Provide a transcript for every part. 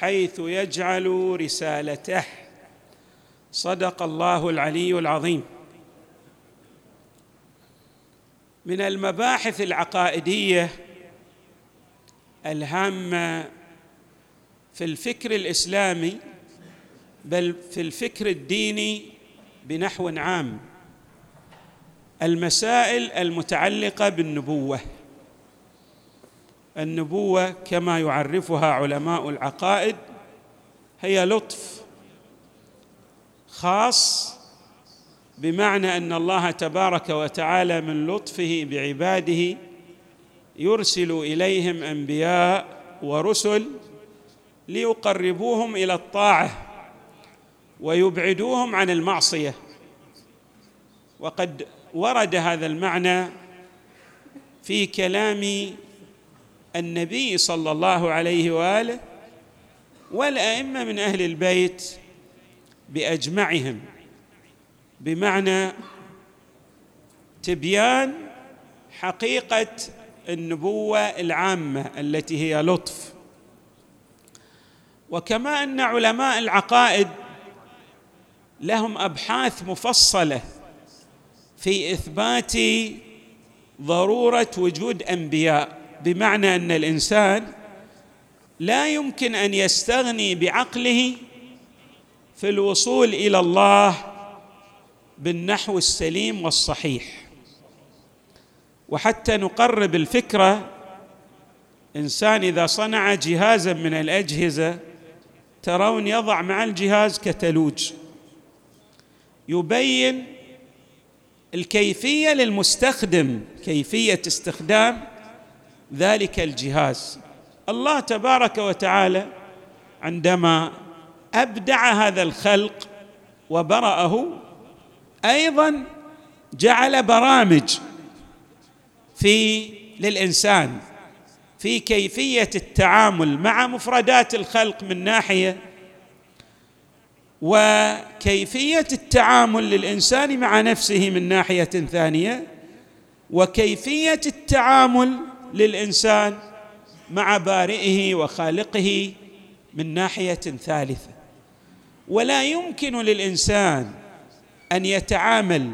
حيث يجعل رسالته. صدق الله العلي العظيم. من المباحث العقائدية الهامة في الفكر الإسلامي بل في الفكر الديني بنحو عام المسائل المتعلقة بالنبوة. النبوة كما يعرفها علماء العقائد هي لطف خاص بمعنى أن الله تبارك وتعالى من لطفه بعباده يرسل إليهم أنبياء ورسل ليقربوهم إلى الطاعة ويبعدوهم عن المعصية. وقد ورد هذا المعنى في كلام النبي صلى الله عليه وآله والأئمة من أهل البيت بأجمعهم بمعنى تبيان حقيقة النبوة العامة التي هي لطف. وكما أن علماء العقائد لهم أبحاث مفصلة في إثبات ضرورة وجود أنبياء. بمعنى أن الإنسان لا يمكن أن يستغني بعقله في الوصول إلى الله بالنحو السليم والصحيح. وحتى نقرب الفكرة إنسان إذا صنع جهازا من الأجهزة ترون يضع مع الجهاز كتالوج. يبين الكيفية للمستخدم كيفية استخدام ذلك الجهاز. الله تبارك وتعالى عندما أبدع هذا الخلق وبرأه أيضا جعل برامج في للإنسان في كيفية التعامل مع مفردات الخلق من ناحية وكيفية التعامل للإنسان مع نفسه من ناحية ثانية وكيفية التعامل للإنسان مع بارئه وخالقه من ناحية ثالثة. ولا يمكن للإنسان أن يتعامل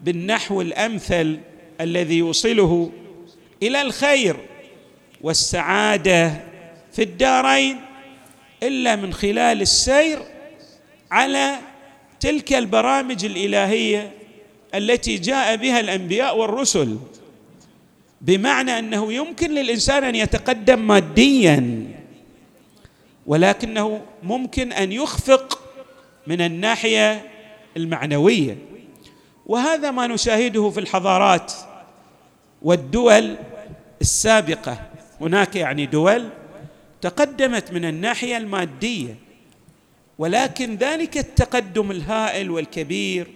بالنحو الأمثل الذي يوصله إلى الخير والسعادة في الدارين إلا من خلال السير على تلك البرامج الإلهية التي جاء بها الأنبياء والرسل. بمعنى أنه يمكن للإنسان أن يتقدم ماديا ولكنه ممكن أن يخفق من الناحية المعنوية. وهذا ما نشاهده في الحضارات والدول السابقة. هناك يعني دول تقدمت من الناحية المادية ولكن ذلك التقدم الهائل والكبير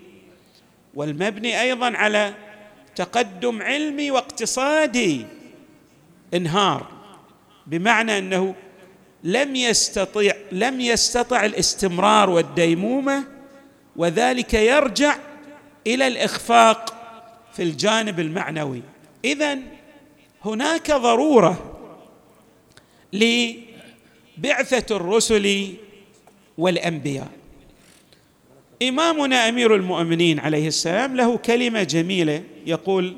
والمبني أيضا على تقدم علمي واقتصادي انهار بمعنى انه لم يستطيع لم يستطع الاستمرار والديمومة وذلك يرجع إلى الإخفاق في الجانب المعنوي. اذا هناك ضرورة لبعثة الرسل والأنبياء. إمامنا أمير المؤمنين عليه السلام له كلمة جميلة يقول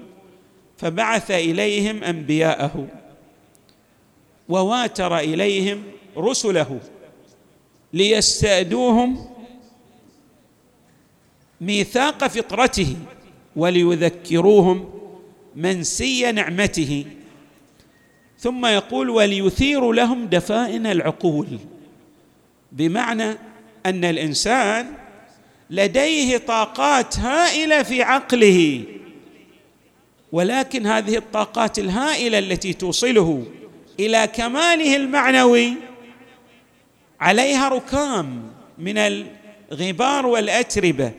فبعث إليهم أنبياءه وواتر إليهم رسله ليستأدوهم ميثاق فطرته وليذكروهم منسي نعمته. ثم يقول وليثير لهم دفائن العقول. بمعنى أن الإنسان لديه طاقات هائلة في عقله. ولكن هذه الطاقات الهائلة التي توصله إلى كماله المعنوي عليها ركام من الغبار والأتربة.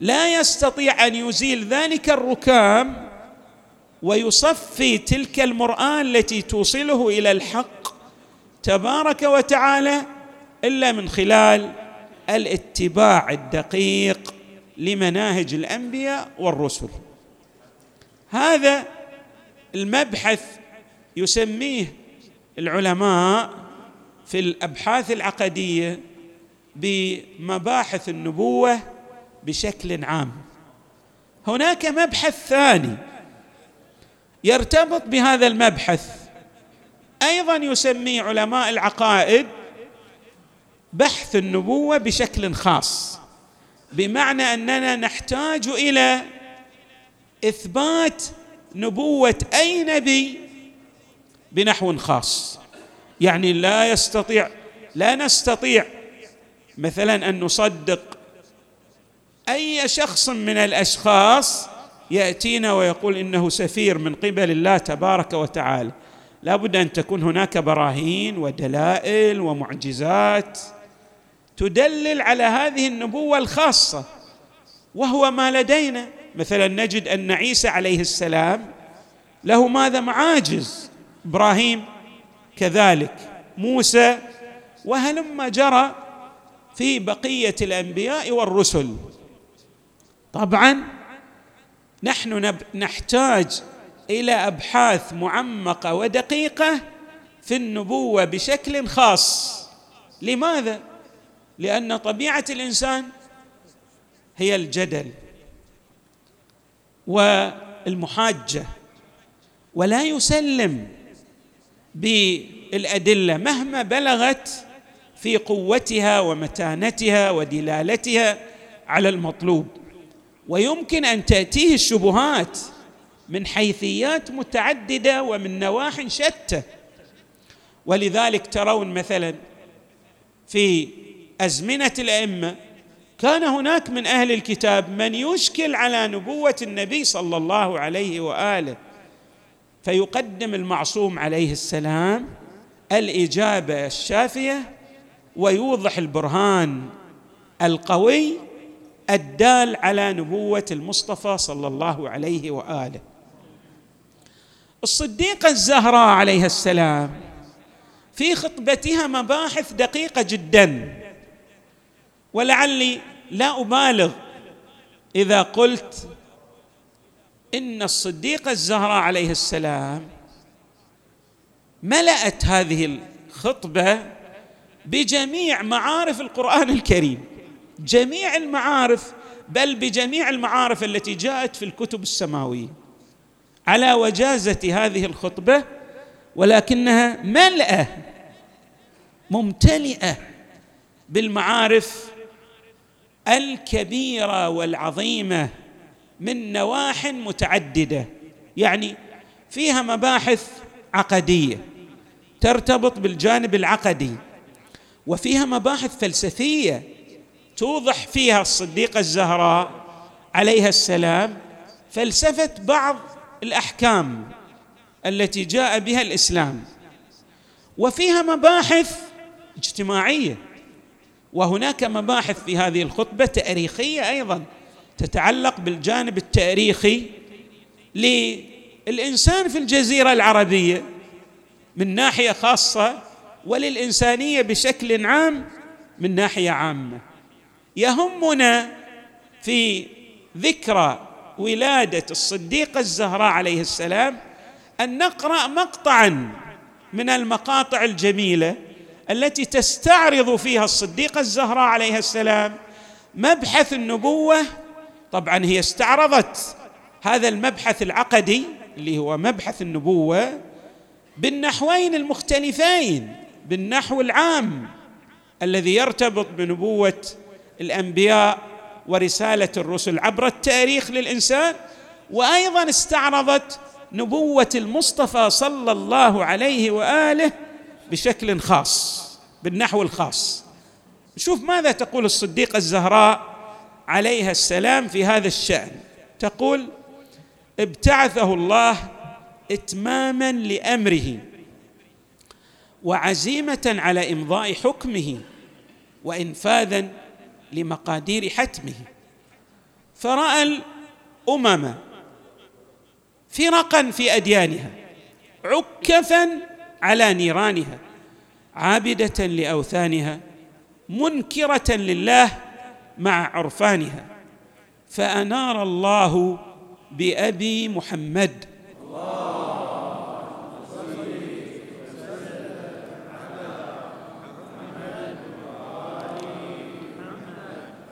لا يستطيع أن يزيل ذلك الركام ويصفي تلك المرآة التي توصله إلى الحق تبارك وتعالى إلا من خلال الاتباع الدقيق لمناهج الأنبياء والرسل. هذا المبحث يسميه العلماء في الأبحاث العقدية بمباحث النبوة بشكل عام. هناك مبحث ثاني يرتبط بهذا المبحث أيضا يسميه علماء العقائد بحث النبوة بشكل خاص بمعنى أننا نحتاج إلى إثبات نبوة أي نبي بنحو خاص. يعني لا يستطيع لا نستطيع مثلا أن نصدق أي شخص من الأشخاص يأتينا ويقول إنه سفير من قبل الله تبارك وتعالى. لا بد أن تكون هناك براهين ودلائل ومعجزات تدلل على هذه النبوة الخاصة وهو ما لدينا. مثلا نجد أن عيسى عليه السلام له ماذا؟ معاجز. إبراهيم كذلك موسى وهلما جرى في بقية الأنبياء والرسل. طبعا نحن نحتاج إلى أبحاث معمقة ودقيقة في النبوة بشكل خاص. لماذا؟ لأن طبيعة الإنسان هي الجدل والمحاجة ولا يسلم بالأدلة مهما بلغت في قوتها ومتانتها ودلالتها على المطلوب. ويمكن أن تأتيه الشبهات من حيثيات متعددة ومن نواح شتى. ولذلك ترون مثلا في أزمنة الأئمة. كان هناك من أهل الكتاب من يشكل على نبوة النبي صلى الله عليه وآله فيقدم المعصوم عليه السلام الإجابة الشافية ويوضح البرهان القوي الدال على نبوة المصطفى صلى الله عليه وآله. الصديقه الزهراء عليها السلام في خطبتها مباحث دقيقة جدا. ولعلي لا أبالغ إذا قلت إن الصديقه الزهراء عليه السلام ملأت هذه الخطبة بجميع معارف القرآن الكريم. جميع المعارف بل بجميع المعارف التي جاءت في الكتب السماوية. على وجازة هذه الخطبة ولكنها ملأة ممتلئة بالمعارف الكبيرة والعظيمة من نواح متعددة يعني فيها مباحث عقدية ترتبط بالجانب العقدي وفيها مباحث فلسفية توضح فيها الصديقة الزهراء عليها السلام فلسفة بعض الأحكام التي جاء بها الإسلام وفيها مباحث اجتماعية. وهناك مباحث في هذه الخطبة تاريخية أيضا تتعلق بالجانب التاريخي للإنسان في الجزيرة العربية من ناحية خاصة وللإنسانية بشكل عام من ناحية عامة. يهمنا في ذكرى ولادة الصديقة الزهراء عليه السلام أن نقرأ مقطعا من المقاطع الجميلة التي تستعرض فيها الصديقة الزهراء عليها السلام مبحث النبوة طبعا هي استعرضت هذا المبحث العقدي اللي هو مبحث النبوة بالنحوين المختلفين بالنحو العام الذي يرتبط بنبوة الأنبياء ورسالة الرسل عبر التاريخ للإنسان وأيضا استعرضت نبوة المصطفى صلى الله عليه وآله بشكل خاص بالنحو الخاص. شوف ماذا تقول الصديقة الزهراء عليها السلام في هذا الشأن. تقول ابتعثه الله إتماما لأمره وعزيمة على إمضاء حكمه وإنفاذا لمقادير حتمه. فرأى الأمم فرقا في أديانها عكفا على نيرانها عابدة لأوثانها منكرة لله مع عرفانها. فأنار الله بأبي محمد.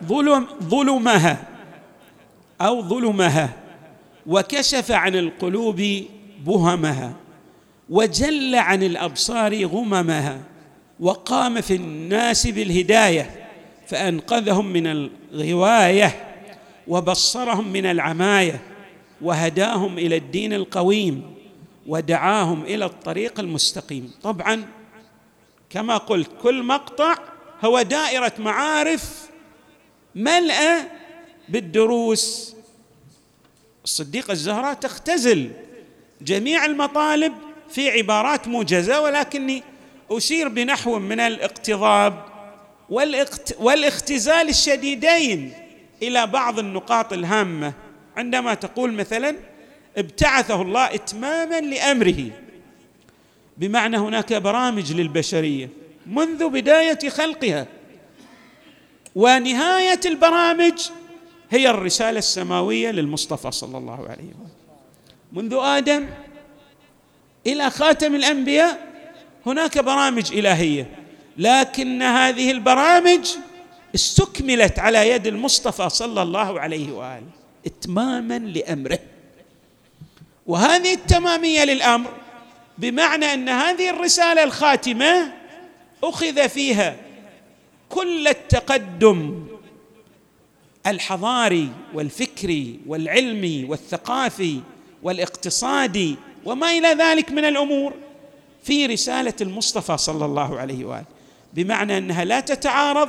ظلم ظلمها أو ظلمها وكشف عن القلوب بهمها. وجل عن الأبصار غممها وقام في الناس بالهداية فأنقذهم من الغواية وبصرهم من العماية وهداهم إلى الدين القويم ودعاهم إلى الطريق المستقيم. طبعا كما قلت كل مقطع هو دائرة معارف ملأى بالدروس. الصديقة الزهراء تختزل جميع المطالب في عبارات موجزة ولكني أشير بنحو من الاقتضاب والاختزال الشديدين إلى بعض النقاط الهامة. عندما تقول مثلا ابتعثه الله إتماما لأمره. بمعنى هناك برامج للبشرية منذ بداية خلقها. ونهاية البرامج هي الرسالة السماوية للمصطفى صلى الله عليه وسلم. منذ آدم إلى خاتم الأنبياء هناك برامج إلهية لكن هذه البرامج استكملت على يد المصطفى صلى الله عليه وآله إتماما لأمره. وهذه التمامية للأمر بمعنى أن هذه الرسالة الخاتمة أخذ فيها كل التقدم الحضاري والفكري والعلمي والثقافي والاقتصادي وما إلى ذلك من الأمور. في رسالة المصطفى صلى الله عليه وآله بمعنى أنها لا تتعارض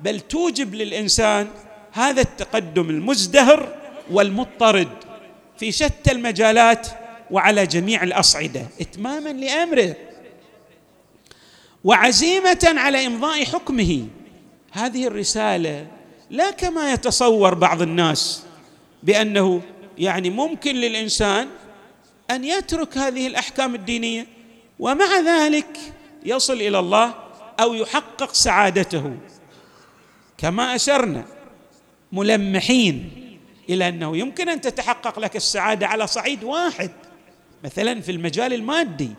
بل توجب للإنسان هذا التقدم المزدهر والمضطرد في شتى المجالات وعلى جميع الأصعدة اتماما لأمره. وعزيمة على إمضاء حكمه. هذه الرسالة لا كما يتصور بعض الناس بأنه يعني ممكن للإنسان أن يترك هذه الأحكام الدينية ومع ذلك يصل إلى الله أو يحقق سعادته. كما أشرنا ملمحين إلى أنه يمكن أن تتحقق لك السعادة على صعيد واحد مثلا في المجال المادي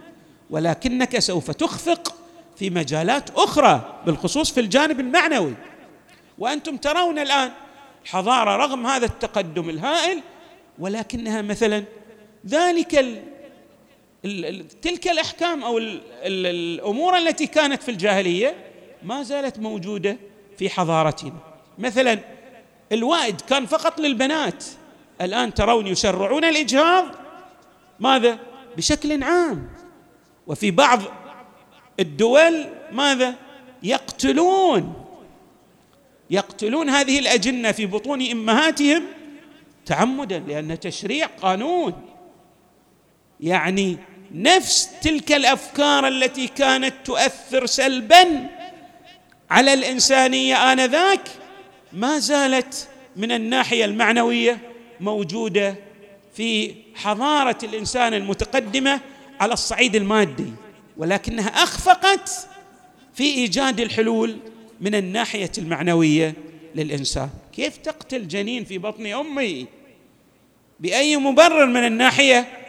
ولكنك سوف تخفق في مجالات أخرى بالخصوص في الجانب المعنوي. وأنتم ترون الآن الحضاره رغم هذا التقدم الهائل ولكنها مثلا ذلك ال ال تلك الأحكام أو ال الأمور التي كانت في الجاهلية ما زالت موجودة في حضارتنا. مثلا الوائد كان فقط للبنات. الآن ترون يشرعون الإجهاض. ماذا؟ بشكل عام. وفي بعض الدول ماذا؟ يقتلون. يقتلون هذه الأجنة في بطون أمهاتهم تعمدا لأن تشريع قانون. يعني نفس تلك الأفكار التي كانت تؤثر سلبا على الإنسانية آنذاك ما زالت من الناحية المعنوية موجودة في حضارة الإنسان المتقدمة على الصعيد المادي ولكنها أخفقت في إيجاد الحلول من الناحية المعنوية للإنسان. كيف تقتل جنين في بطن امه بأي مبرر من الناحية؟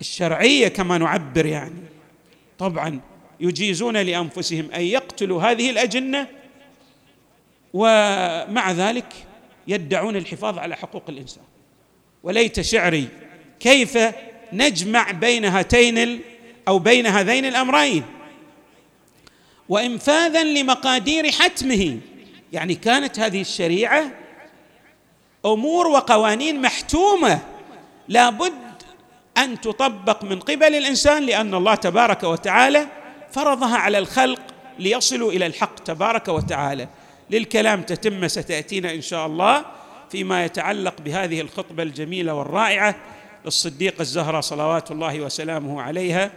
الشرعية كما نعبر يعني. طبعا يجيزون لأنفسهم أن يقتلوا هذه الأجنة ومع ذلك يدعون الحفاظ على حقوق الإنسان. وليت شعري كيف نجمع بين هاتين أو بين هذين الأمرين؟ وانفاذا لمقادير حتمه. يعني كانت هذه الشريعة أمور وقوانين محتومة. لابد أن تطبق من قبل الإنسان لأن الله تبارك وتعالى فرضها على الخلق ليصلوا إلى الحق تبارك وتعالى. للكلام تتم ستأتينا إن شاء الله فيما يتعلق بهذه الخطبة الجميلة والرائعة للصديقه الزهراء صلوات الله وسلامه عليها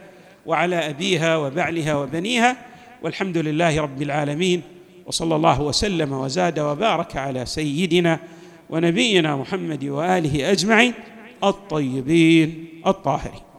وعلى أبيها وبعلها وبنيها. والحمد لله رب العالمين وصلى الله وسلم وزاد وبارك على سيدنا ونبينا محمد وآله أجمعين. الطيبين الطاهرين.